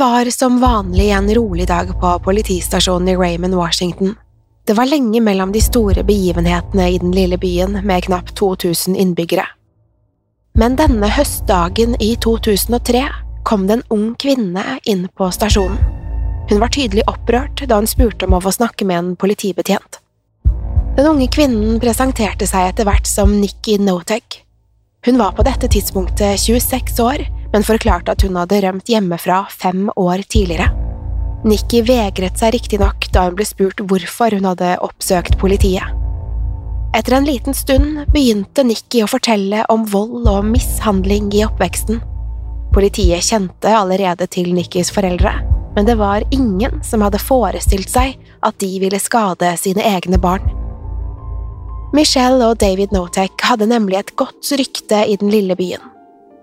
Var som vanlig en rolig dag på politistasjonen i Raymond, Washington. Det var lenge mellom de store begivenhetene i den lille byen med knapt 2000 innbyggere. Men denne høstdagen i 2003 kom det en ung kvinne inn på stasjonen. Hun var tydelig opprørt da hun spurte om å få snakke med en politibetjent. Den unge kvinnen presenterte seg etter hvert som Nikki Notek. Hun var på dette tidspunktet 26 år, men forklarte at hun hadde rømt hjemmefra fem år tidligere. Nikki vegret seg riktignok da hun ble spurt hvorfor hun hadde oppsøkt politiet. Etter en liten stund begynte Nikki å fortelle om vold og mishandling i oppveksten. Politiet kjente allerede til Nikkis foreldre, men det var ingen som hadde forestilt seg at de ville skade sine egne barn. Michelle og David Notek hadde nemlig et godt rykte i den lille byen.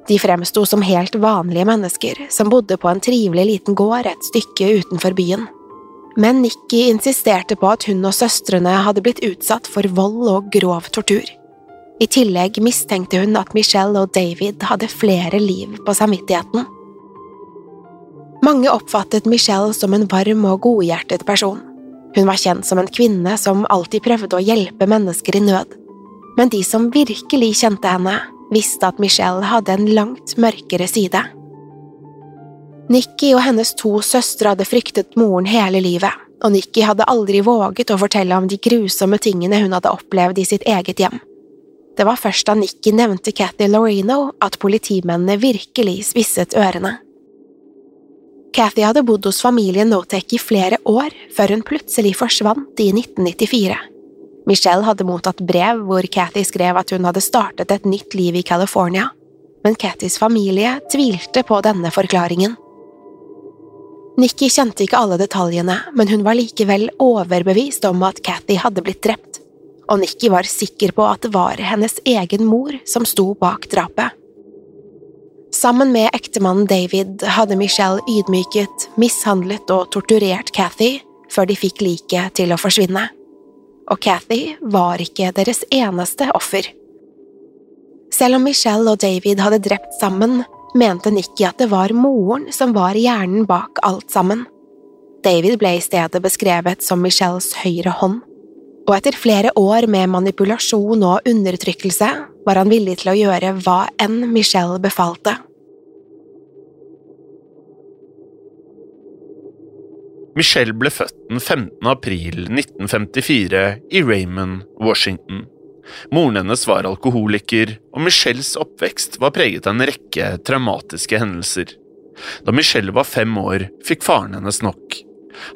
De fremsto som helt vanlige mennesker som bodde på en trivelig liten gård et stykke utenfor byen. Men Nikki insisterte på at hun og søstrene hadde blitt utsatt for vold og grov tortur. I tillegg mistenkte hun at Michelle og David hadde flere liv på samvittigheten. Mange oppfattet Michelle som en varm og godhjertet person. Hun var kjent som en kvinne som alltid prøvde å hjelpe mennesker i nød. Men de som virkelig kjente henne, visste at Michelle hadde en langt mørkere side. Nikki og hennes to søstre hadde fryktet moren hele livet, og Nikki hadde aldri våget å fortelle om de grusomme tingene hun hadde opplevd i sitt eget hjem. Det var først da Nikki nevnte Cathy Loreno at politimennene virkelig spisset ørene. Cathy hadde bodd hos familien Notek i flere år før hun plutselig forsvant i 1994. Michelle hadde mottatt brev hvor Cathy skrev at hun hadde startet et nytt liv i California, men Cathys familie tvilte på denne forklaringen. Nikki kjente ikke alle detaljene, men hun var likevel overbevist om at Cathy hadde blitt drept, og Nikki var sikker på at det var hennes egen mor som sto bak drapet. Sammen med ektemannen David hadde Michelle ydmyket, mishandlet og torturert Cathy før de fikk liket til å forsvinne. Og Cathy var ikke deres eneste offer. Selv om Michelle og David hadde drept sammen, mente Nikki at det var moren som var hjernen bak alt sammen. David ble i stedet beskrevet som Michelles høyre hånd, og etter flere år med manipulasjon og undertrykkelse var han villig til å gjøre hva enn Michelle befalte. Michelle ble født den 15. april 1954 i Raymond, Washington. Moren hennes var alkoholiker, og Michelles oppvekst var preget av en rekke traumatiske hendelser. Da Michelle var fem år, fikk faren hennes nok.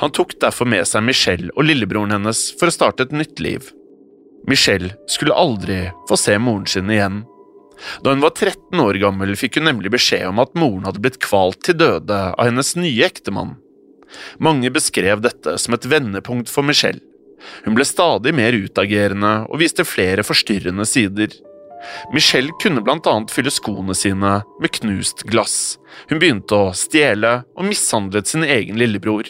Han tok derfor med seg Michelle og lillebroren hennes for å starte et nytt liv. Michelle skulle aldri få se moren sin igjen. Da hun var 13 år gammel, fikk hun nemlig beskjed om at moren hadde blitt kvalt til døde av hennes nye ektemann. Mange beskrev dette som et vendepunkt for Michelle. Hun ble stadig mer utagerende og viste flere forstyrrende sider. Michelle kunne blant annet fylle skoene sine med knust glass. Hun begynte å stjele og mishandlet sin egen lillebror.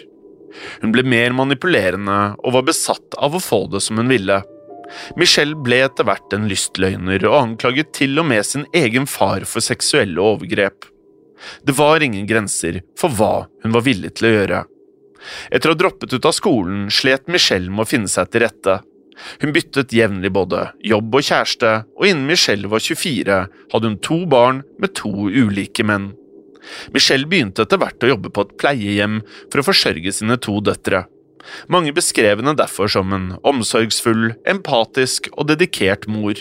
Hun ble mer manipulerende og var besatt av å få det som hun ville. Michelle ble etter hvert en lystløgner og anklaget til og med sin egen far for seksuelle overgrep. Det var ingen grenser for hva hun var villig til å gjøre. Etter å ha droppet ut av skolen slet Michelle med å finne seg til rette. Hun byttet jevnlig både jobb og kjæreste, og innen Michelle var 24, hadde hun to barn med to ulike menn. Michelle begynte etter hvert å jobbe på et pleiehjem for å forsørge sine to døtre. Mange beskrev henne derfor som en omsorgsfull, empatisk og dedikert mor.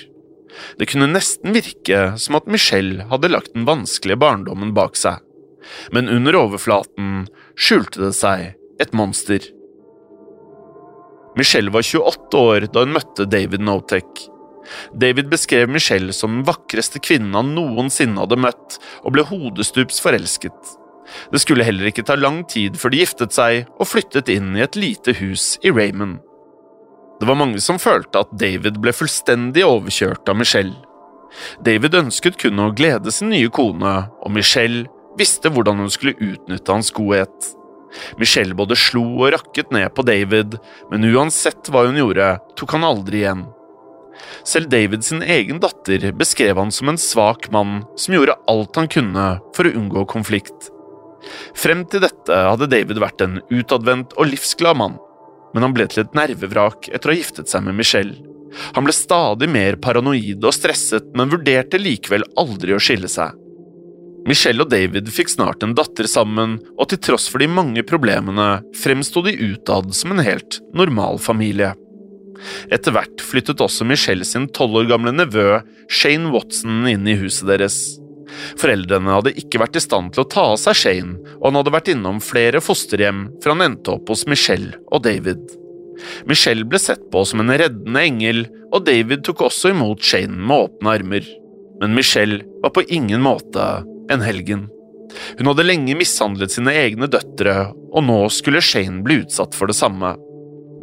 Det kunne nesten virke som at Michelle hadde lagt den vanskelige barndommen bak seg. Men under overflaten skjulte det seg et monster. Michelle var 28 år da hun møtte David Notek. David beskrev Michelle som den vakreste kvinnen han noensinne hadde møtt, og ble hodestups forelsket. Det skulle heller ikke ta lang tid før de giftet seg og flyttet inn i et lite hus i Raymond. Det var mange som følte at David ble fullstendig overkjørt av Michelle. David ønsket kun å glede sin nye kone, og Michelle visste hvordan hun skulle utnytte hans godhet. Michelle både slo og rakket ned på David, men uansett hva hun gjorde, tok han aldri igjen. Selv David sin egen datter beskrev han som en svak mann som gjorde alt han kunne for å unngå konflikt. Frem til dette hadde David vært en utadvendt og livsglad mann, men han ble til et nervevrak etter å ha giftet seg med Michelle. Han ble stadig mer paranoid og stresset, men vurderte likevel aldri å skille seg. Michelle og David fikk snart en datter sammen, og til tross for de mange problemene fremsto de utad som en helt normal familie. Etter hvert flyttet også Michelle sin tolv år gamle nevø Shane Watson inn i huset deres. Foreldrene hadde ikke vært i stand til å ta av seg Shane, og han hadde vært innom flere fosterhjem før han endte opp hos Michelle og David. Michelle ble sett på som en reddende engel, og David tok også imot Shane med åpne armer. Men Michelle var på ingen måte en helgen. Hun hadde lenge mishandlet sine egne døtre, og nå skulle Shane bli utsatt for det samme.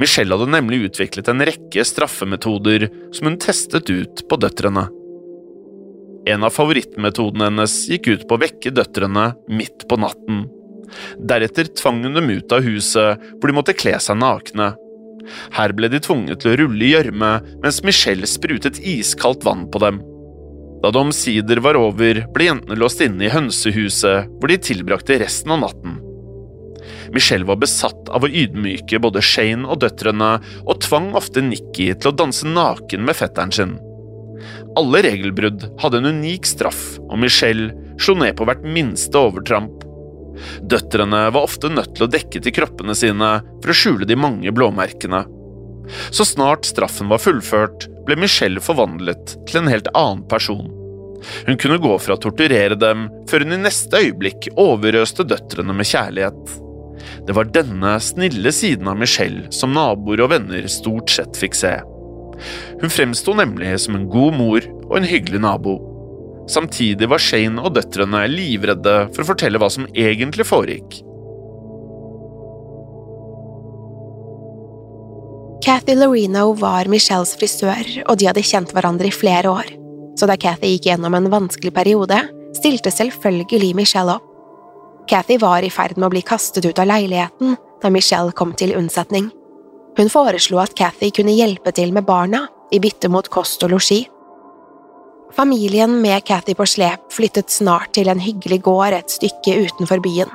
Michelle hadde nemlig utviklet en rekke straffemetoder som hun testet ut på døtrene. En av favorittmetodene hennes gikk ut på å vekke døtrene midt på natten. Deretter tvang hun dem ut av huset, hvor de måtte kle seg nakne. Her ble de tvunget til å rulle i gjørme mens Michelle sprutet iskaldt vann på dem. Da det omsider var over, ble jentene låst inne i hønsehuset, hvor de tilbrakte resten av natten. Michelle var besatt av å ydmyke både Shane og døtrene, og tvang ofte Nikki til å danse naken med fetteren sin. Alle regelbrudd hadde en unik straff, og Michelle slo ned på hvert minste overtramp. Døtrene var ofte nødt til å dekke til kroppene sine for å skjule de mange blåmerkene. Så snart straffen var fullført, ble Michelle forvandlet til en helt annen person. Hun kunne gå fra å torturere dem, før hun i neste øyeblikk overøste døtrene med kjærlighet. Det var denne snille siden av Michelle som naboer og venner stort sett fikk se. Hun fremsto nemlig som en god mor og en hyggelig nabo. Samtidig var Shane og døtrene livredde for å fortelle hva som egentlig foregikk. Cathy Loreno var Michelles frisør, og de hadde kjent hverandre i flere år. Så da Cathy gikk gjennom en vanskelig periode, stilte selvfølgelig Michelle opp. Cathy var i ferd med å bli kastet ut av leiligheten da Michelle kom til unnsetning. Hun foreslo at Cathy kunne hjelpe til med barna, i bytte mot kost og losji. Familien med Cathy på slep flyttet snart til en hyggelig gård et stykke utenfor byen.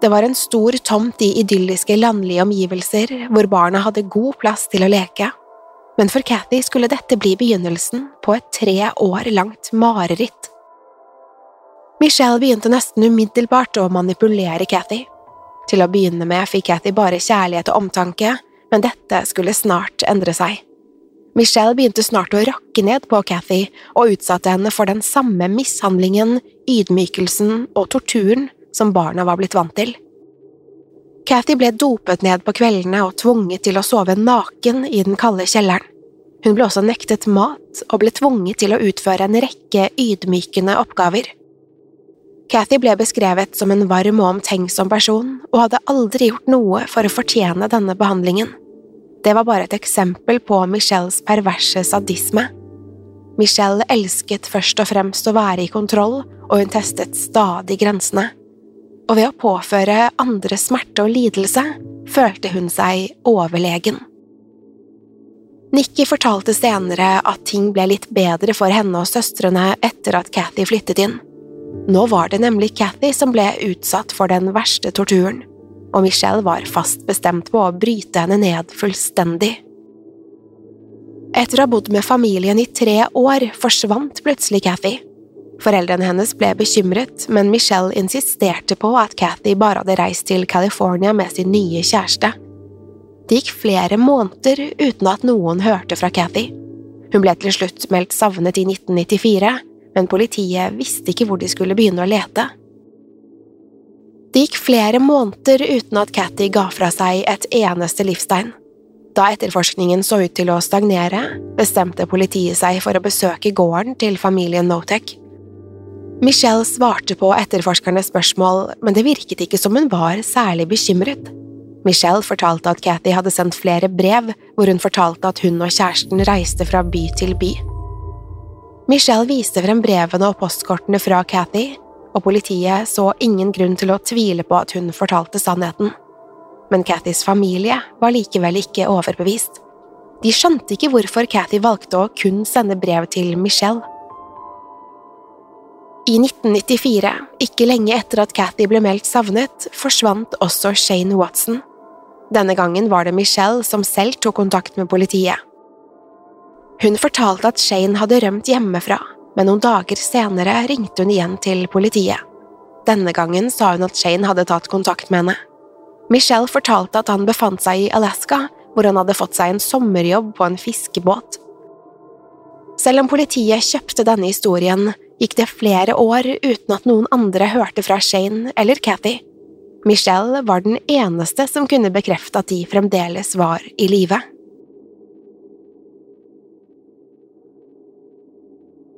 Det var en stor tomt i idylliske landlige omgivelser, hvor barna hadde god plass til å leke. Men for Cathy skulle dette bli begynnelsen på et tre år langt mareritt. Michelle begynte nesten umiddelbart å manipulere Cathy. Til å begynne med fikk Cathy bare kjærlighet og omtanke, men dette skulle snart endre seg. Michelle begynte snart å rakke ned på Cathy og utsatte henne for den samme mishandlingen, ydmykelsen og torturen som barna var blitt vant til. Cathy ble dopet ned på kveldene og tvunget til å sove naken i den kalde kjelleren. Hun ble også nektet mat og ble tvunget til å utføre en rekke ydmykende oppgaver. Cathy ble beskrevet som en varm og omtenksom person, og hadde aldri gjort noe for å fortjene denne behandlingen. Det var bare et eksempel på Michelles perverse sadisme. Michelle elsket først og fremst å være i kontroll, og hun testet stadig grensene og ved å påføre andre smerte og lidelse følte hun seg overlegen. Nikki fortalte senere at ting ble litt bedre for henne og søstrene etter at Cathy flyttet inn. Nå var det nemlig Cathy som ble utsatt for den verste torturen, og Michelle var fast bestemt på å bryte henne ned fullstendig. Etter å ha bodd med familien i tre år forsvant plutselig Cathy, Foreldrene hennes ble bekymret, men Michelle insisterte på at Cathy bare hadde reist til California med sin nye kjæreste. Det gikk flere måneder uten at noen hørte fra Cathy. Hun ble til slutt meldt savnet i 1994, men politiet visste ikke hvor de skulle begynne å lete. Det gikk flere måneder uten at Cathy ga fra seg et eneste livstegn. Da etterforskningen så ut til å stagnere, bestemte politiet seg for å besøke gården til familien Notek. Michelle svarte på etterforskernes spørsmål, men det virket ikke som hun var særlig bekymret. Michelle fortalte at Cathy hadde sendt flere brev hvor hun fortalte at hun og kjæresten reiste fra by til by. Michelle viste frem brevene og postkortene fra Cathy, og politiet så ingen grunn til å tvile på at hun fortalte sannheten. Men Cathys familie var likevel ikke overbevist. De skjønte ikke hvorfor Cathy valgte å kun sende brev til Michelle. I 1994, ikke lenge etter at Cathy ble meldt savnet, forsvant også Shane Watson. Denne gangen var det Michelle som selv tok kontakt med politiet. Hun fortalte at Shane hadde rømt hjemmefra, men noen dager senere ringte hun igjen til politiet. Denne gangen sa hun at Shane hadde tatt kontakt med henne. Michelle fortalte at han befant seg i Alaska, hvor han hadde fått seg en sommerjobb på en fiskebåt. Selv om politiet kjøpte denne historien, gikk det flere år uten at noen andre hørte fra Shane eller Cathy. Michelle var den eneste som kunne bekrefte at de fremdeles var i live.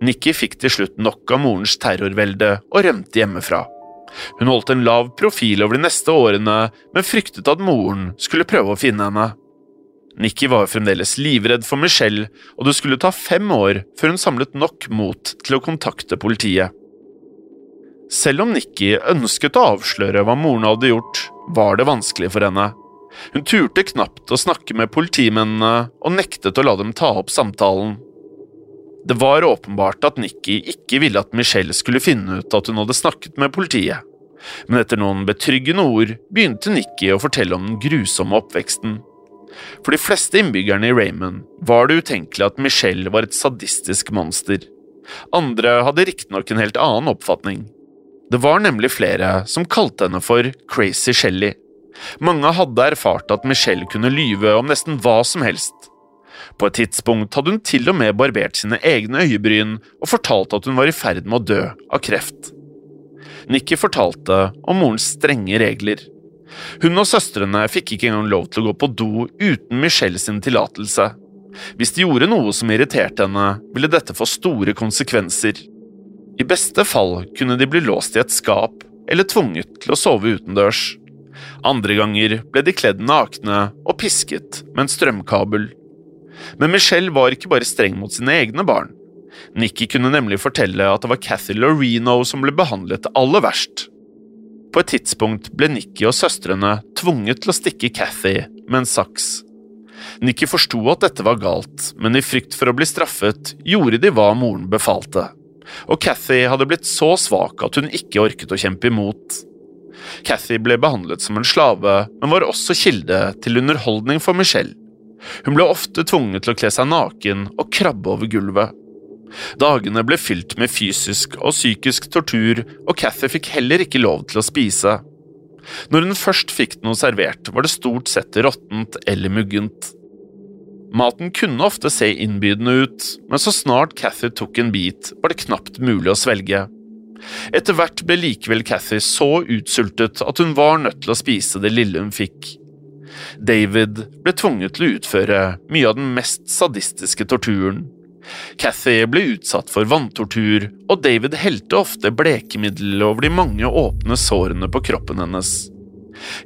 Nikki fikk til slutt nok av morens terrorvelde og rømte hjemmefra. Hun holdt en lav profil over de neste årene, men fryktet at moren skulle prøve å finne henne. Nikki var fremdeles livredd for Michelle, og det skulle ta fem år før hun samlet nok mot til å kontakte politiet. Selv om Nikki ønsket å avsløre hva moren hadde gjort, var det vanskelig for henne. Hun turte knapt å snakke med politimennene og nektet å la dem ta opp samtalen. Det var åpenbart at Nikki ikke ville at Michelle skulle finne ut at hun hadde snakket med politiet, men etter noen betryggende ord begynte Nikki å fortelle om den grusomme oppveksten. For de fleste innbyggerne i Raymond var det utenkelig at Michelle var et sadistisk monster. Andre hadde riktignok en helt annen oppfatning. Det var nemlig flere som kalte henne for Crazy Shelly. Mange hadde erfart at Michelle kunne lyve om nesten hva som helst. På et tidspunkt hadde hun til og med barbert sine egne øyebryn og fortalt at hun var i ferd med å dø av kreft. Nikki fortalte om morens strenge regler. Hun og søstrene fikk ikke engang lov til å gå på do uten Michelle sin tillatelse. Hvis de gjorde noe som irriterte henne, ville dette få store konsekvenser. I beste fall kunne de bli låst i et skap eller tvunget til å sove utendørs. Andre ganger ble de kledd nakne og pisket med en strømkabel. Men Michelle var ikke bare streng mot sine egne barn. Nikki kunne nemlig fortelle at det var Cathy Loreno som ble behandlet aller verst. På et tidspunkt ble Nikki og søstrene tvunget til å stikke Cathy med en saks. Nikki forsto at dette var galt, men i frykt for å bli straffet gjorde de hva moren befalte. Og Cathy hadde blitt så svak at hun ikke orket å kjempe imot. Cathy ble behandlet som en slave, men var også kilde til underholdning for Michelle. Hun ble ofte tvunget til å kle seg naken og krabbe over gulvet. Dagene ble fylt med fysisk og psykisk tortur, og Cathy fikk heller ikke lov til å spise. Når hun først fikk noe servert, var det stort sett råttent eller muggent. Maten kunne ofte se innbydende ut, men så snart Cathy tok en bit, var det knapt mulig å svelge. Etter hvert ble likevel Cathy så utsultet at hun var nødt til å spise det lille hun fikk. David ble tvunget til å utføre mye av den mest sadistiske torturen. Cathy ble utsatt for vanntortur, og David helte ofte blekemiddel over de mange åpne sårene på kroppen hennes.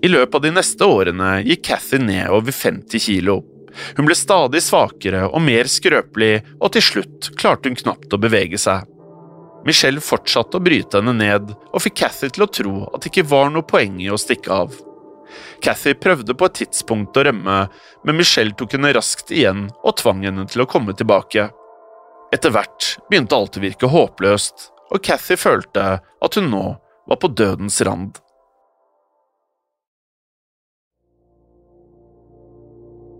I løpet av de neste årene gikk Cathy ned over 50 kilo. Hun ble stadig svakere og mer skrøpelig, og til slutt klarte hun knapt å bevege seg. Michelle fortsatte å bryte henne ned, og fikk Cathy til å tro at det ikke var noe poeng i å stikke av. Cathy prøvde på et tidspunkt å rømme, men Michelle tok henne raskt igjen og tvang henne til å komme tilbake. Etter hvert begynte alt å virke håpløst, og Cathy følte at hun nå var på dødens rand.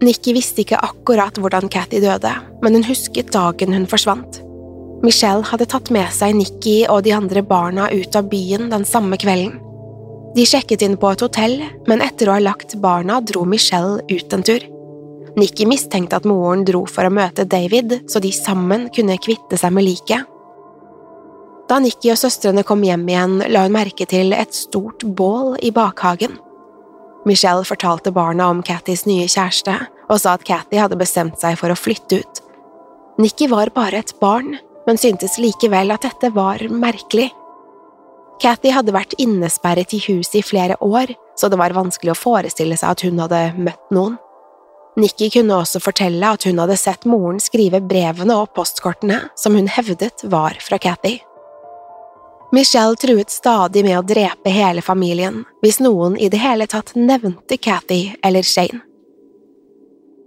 Nikki visste ikke akkurat hvordan Cathy døde, men hun husket dagen hun forsvant. Michelle hadde tatt med seg Nikki og de andre barna ut av byen den samme kvelden. De sjekket inn på et hotell, men etter å ha lagt barna dro Michelle ut en tur. Nikki mistenkte at moren dro for å møte David, så de sammen kunne kvitte seg med liket. Da Nikki og søstrene kom hjem igjen, la hun merke til et stort bål i bakhagen. Michelle fortalte barna om Cathys nye kjæreste, og sa at Cathy hadde bestemt seg for å flytte ut. Nikki var bare et barn, men syntes likevel at dette var merkelig. Cathy hadde vært innesperret i huset i flere år, så det var vanskelig å forestille seg at hun hadde møtt noen. Nikki kunne også fortelle at hun hadde sett moren skrive brevene og postkortene som hun hevdet var fra Cathy. Michelle truet stadig med å drepe hele familien hvis noen i det hele tatt nevnte Cathy eller Shane.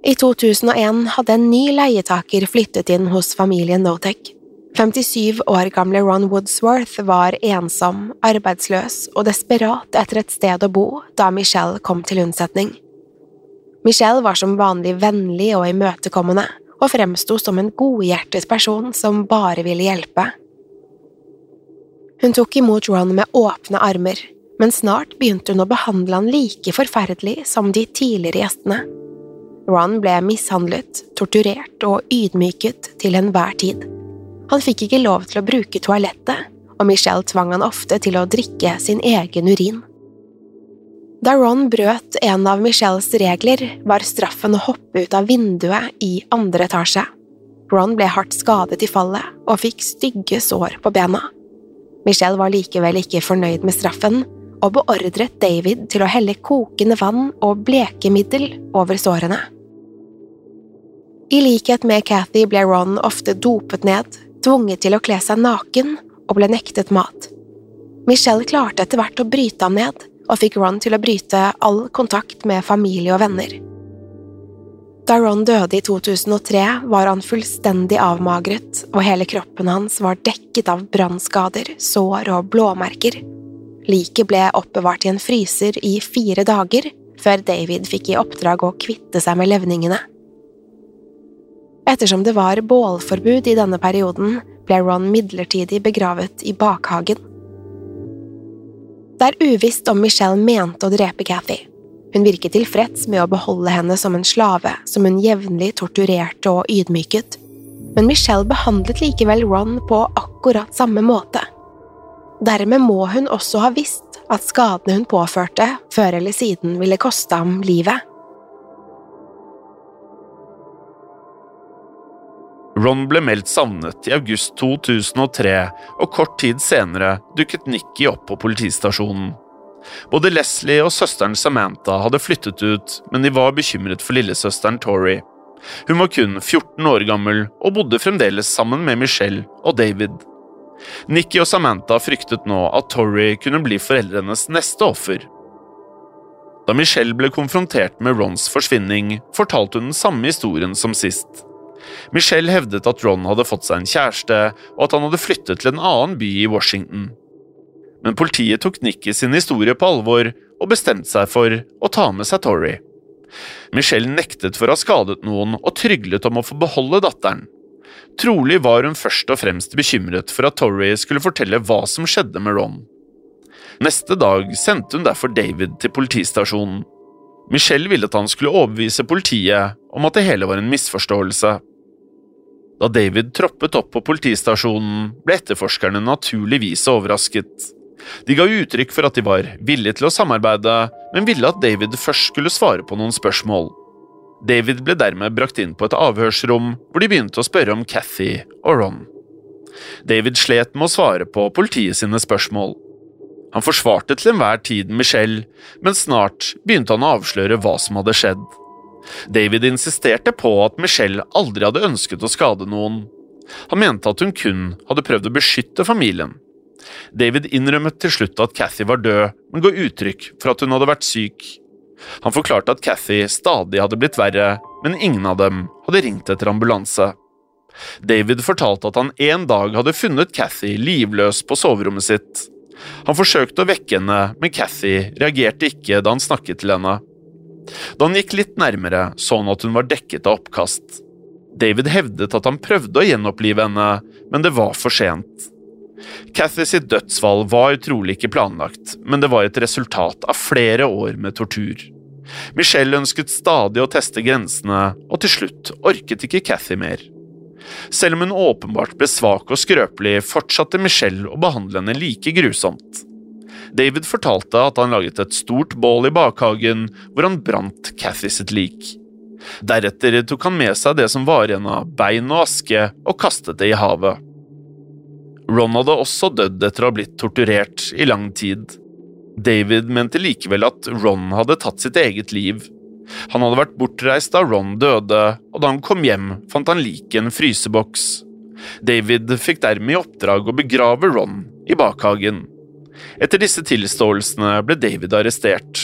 I 2001 hadde en ny leietaker flyttet inn hos familien Notech. 57 år gamle Ron Woodsworth var ensom, arbeidsløs og desperat etter et sted å bo da Michelle kom til unnsetning. Michelle var som vanlig vennlig og imøtekommende, og fremsto som en godhjertet person som bare ville hjelpe. Hun tok imot Ron med åpne armer, men snart begynte hun å behandle han like forferdelig som de tidligere gjestene. Ron ble mishandlet, torturert og ydmyket til enhver tid. Han fikk ikke lov til å bruke toalettet, og Michelle tvang han ofte til å drikke sin egen urin. Da Ron brøt en av Michelles regler, var straffen å hoppe ut av vinduet i andre etasje. Ron ble hardt skadet i fallet og fikk stygge sår på bena. Michelle var likevel ikke fornøyd med straffen og beordret David til å helle kokende vann og blekemiddel over sårene. I likhet med Cathy ble Ron ofte dopet ned tvunget til å kle seg naken og ble nektet mat. Michelle klarte etter hvert å bryte ham ned, og fikk Ron til å bryte all kontakt med familie og venner. Da Ron døde i 2003, var han fullstendig avmagret, og hele kroppen hans var dekket av brannskader, sår og blåmerker. Liket ble oppbevart i en fryser i fire dager, før David fikk i oppdrag å kvitte seg med levningene. Ettersom det var bålforbud i denne perioden, ble Ron midlertidig begravet i bakhagen. Det er uvisst om Michelle mente å drepe Cathy. Hun virket tilfreds med å beholde henne som en slave som hun jevnlig torturerte og ydmyket, men Michelle behandlet likevel Ron på akkurat samme måte. Dermed må hun også ha visst at skadene hun påførte, før eller siden ville koste ham livet. Ron ble meldt savnet i august 2003, og kort tid senere dukket Nikki opp på politistasjonen. Både Leslie og søsteren Samantha hadde flyttet ut, men de var bekymret for lillesøsteren Tori. Hun var kun 14 år gammel og bodde fremdeles sammen med Michelle og David. Nikki og Samantha fryktet nå at Tori kunne bli foreldrenes neste offer. Da Michelle ble konfrontert med Rons forsvinning, fortalte hun den samme historien som sist. Michelle hevdet at Ron hadde fått seg en kjæreste, og at han hadde flyttet til en annen by i Washington. men politiet tok Nikki sin historie på alvor og bestemte seg for å ta med seg Tori. Michelle nektet for å ha skadet noen og tryglet om å få beholde datteren. Trolig var hun først og fremst bekymret for at Tori skulle fortelle hva som skjedde med Ron. Neste dag sendte hun derfor David til politistasjonen. Michelle ville at han skulle overbevise politiet om at det hele var en misforståelse. Da David troppet opp på politistasjonen, ble etterforskerne naturligvis overrasket. De ga uttrykk for at de var villige til å samarbeide, men ville at David først skulle svare på noen spørsmål. David ble dermed brakt inn på et avhørsrom hvor de begynte å spørre om Cathy og Ron. David slet med å svare på politiet sine spørsmål. Han forsvarte til enhver tid Michelle, men snart begynte han å avsløre hva som hadde skjedd. David insisterte på at Michelle aldri hadde ønsket å skade noen. Han mente at hun kun hadde prøvd å beskytte familien. David innrømmet til slutt at Cathy var død, men ga uttrykk for at hun hadde vært syk. Han forklarte at Cathy stadig hadde blitt verre, men ingen av dem hadde ringt etter ambulanse. David fortalte at han en dag hadde funnet Cathy livløs på soverommet sitt. Han forsøkte å vekke henne, men Cathy reagerte ikke da han snakket til henne. Da han gikk litt nærmere, så han at hun var dekket av oppkast. David hevdet at han prøvde å gjenopplive henne, men det var for sent. Cathy sitt dødsfall var trolig ikke planlagt, men det var et resultat av flere år med tortur. Michelle ønsket stadig å teste grensene, og til slutt orket ikke Cathy mer. Selv om hun åpenbart ble svak og skrøpelig, fortsatte Michelle å behandle henne like grusomt. David fortalte at han laget et stort bål i bakhagen hvor han brant Cathy sitt lik. Deretter tok han med seg det som var igjen av bein og aske, og kastet det i havet. Ron hadde også dødd etter å ha blitt torturert i lang tid. David mente likevel at Ron hadde tatt sitt eget liv. Han hadde vært bortreist da Ron døde, og da han kom hjem, fant han liket i en fryseboks. David fikk dermed i oppdrag å begrave Ron i bakhagen. Etter disse tilståelsene ble David arrestert.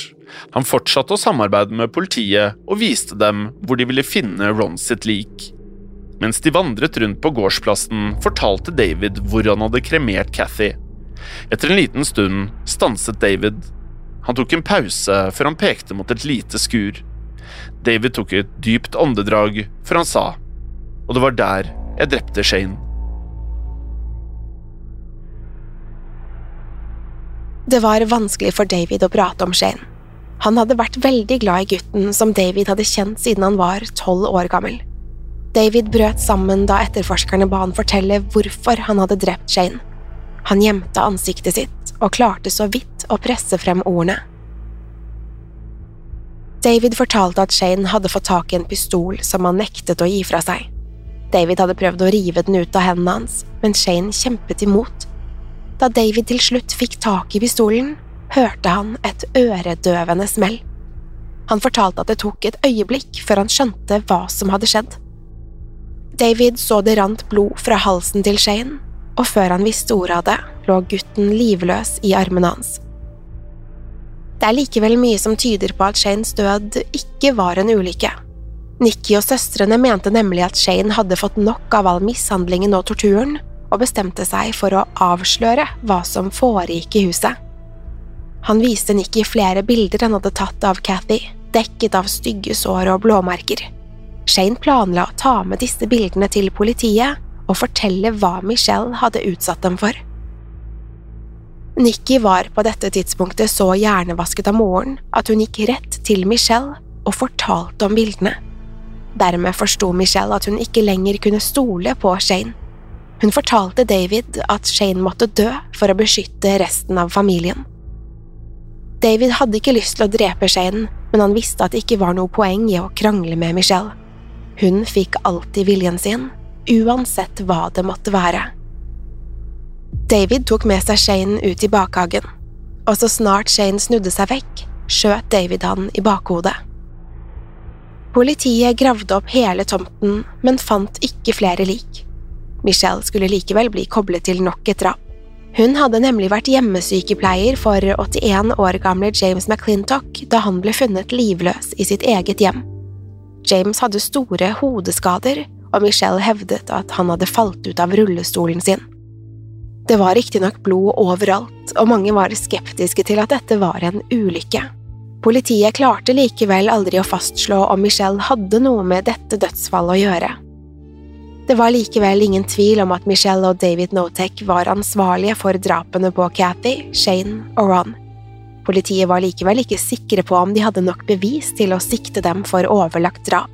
Han fortsatte å samarbeide med politiet og viste dem hvor de ville finne Ron sitt lik. Mens de vandret rundt på gårdsplassen, fortalte David hvor han hadde kremert Cathy. Etter en liten stund stanset David. Han tok en pause før han pekte mot et lite skur. David tok et dypt åndedrag før han sa, og det var der jeg drepte Shane. Det var vanskelig for David å prate om Shane. Han hadde vært veldig glad i gutten som David hadde kjent siden han var tolv år gammel. David brøt sammen da etterforskerne ba han fortelle hvorfor han hadde drept Shane. Han gjemte ansiktet sitt og klarte så vidt å presse frem ordene. David fortalte at Shane hadde fått tak i en pistol som han nektet å gi fra seg. David hadde prøvd å rive den ut av hendene hans, men Shane kjempet imot. Da David til slutt fikk tak i pistolen, hørte han et øredøvende smell. Han fortalte at det tok et øyeblikk før han skjønte hva som hadde skjedd. David så det rant blod fra halsen til Shane, og før han visste ordet av det, lå gutten livløs i armene hans. Det er likevel mye som tyder på at Shanes død ikke var en ulykke. Nikki og søstrene mente nemlig at Shane hadde fått nok av all mishandlingen og torturen, og bestemte seg for å avsløre hva som foregikk i huset. Han viste Nikki flere bilder han hadde tatt av Cathy, dekket av stygge sår og blåmerker. Shane planla å ta med disse bildene til politiet og fortelle hva Michelle hadde utsatt dem for. Nikki var på dette tidspunktet så hjernevasket av moren at hun gikk rett til Michelle og fortalte om bildene. Dermed forsto Michelle at hun ikke lenger kunne stole på Shane. Hun fortalte David at Shane måtte dø for å beskytte resten av familien. David hadde ikke lyst til å drepe Shane, men han visste at det ikke var noe poeng i å krangle med Michelle. Hun fikk alltid viljen sin, uansett hva det måtte være. David tok med seg Shane ut i bakhagen, og så snart Shane snudde seg vekk, skjøt David han i bakhodet. Politiet gravde opp hele tomten, men fant ikke flere lik. Michelle skulle likevel bli koblet til nok et drap. Hun hadde nemlig vært hjemmesykepleier for 81 år gamle James McClintock da han ble funnet livløs i sitt eget hjem. James hadde store hodeskader, og Michelle hevdet at han hadde falt ut av rullestolen sin. Det var riktignok blod overalt, og mange var skeptiske til at dette var en ulykke. Politiet klarte likevel aldri å fastslå om Michelle hadde noe med dette dødsfallet å gjøre. Det var likevel ingen tvil om at Michelle og David Notek var ansvarlige for drapene på Cathy, Shane og Ron. Politiet var likevel ikke sikre på om de hadde nok bevis til å sikte dem for overlagt drap.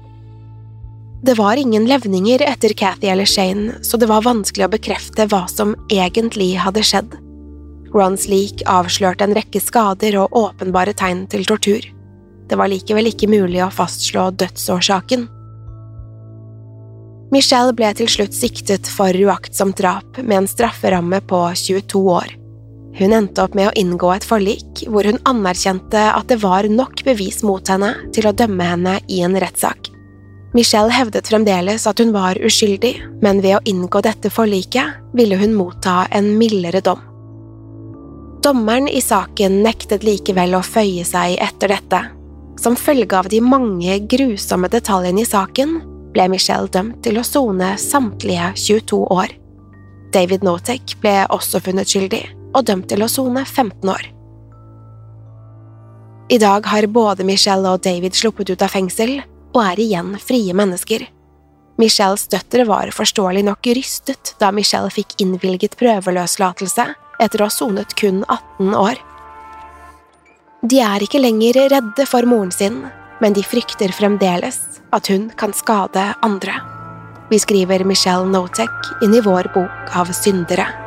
Det var ingen levninger etter Cathy eller Shane, så det var vanskelig å bekrefte hva som egentlig hadde skjedd. Rons lik avslørte en rekke skader og åpenbare tegn til tortur. Det var likevel ikke mulig å fastslå dødsårsaken. Michelle ble til slutt siktet for uaktsomt drap med en strafferamme på 22 år. Hun endte opp med å inngå et forlik hvor hun anerkjente at det var nok bevis mot henne til å dømme henne i en rettssak. Michelle hevdet fremdeles at hun var uskyldig, men ved å inngå dette forliket ville hun motta en mildere dom. Dommeren i saken nektet likevel å føye seg etter dette. Som følge av de mange grusomme detaljene i saken ble Michelle dømt til å sone samtlige 22 år. David Notek ble også funnet skyldig og dømt til å sone 15 år. I dag har både Michelle og David sluppet ut av fengsel og er igjen frie mennesker. Michelles døtre var forståelig nok rystet da Michelle fikk innvilget prøveløslatelse etter å ha sonet kun 18 år. De er ikke lenger redde for moren sin, men de frykter fremdeles at hun kan skade andre. Vi skriver Michelle Notek inn i vår bok av syndere.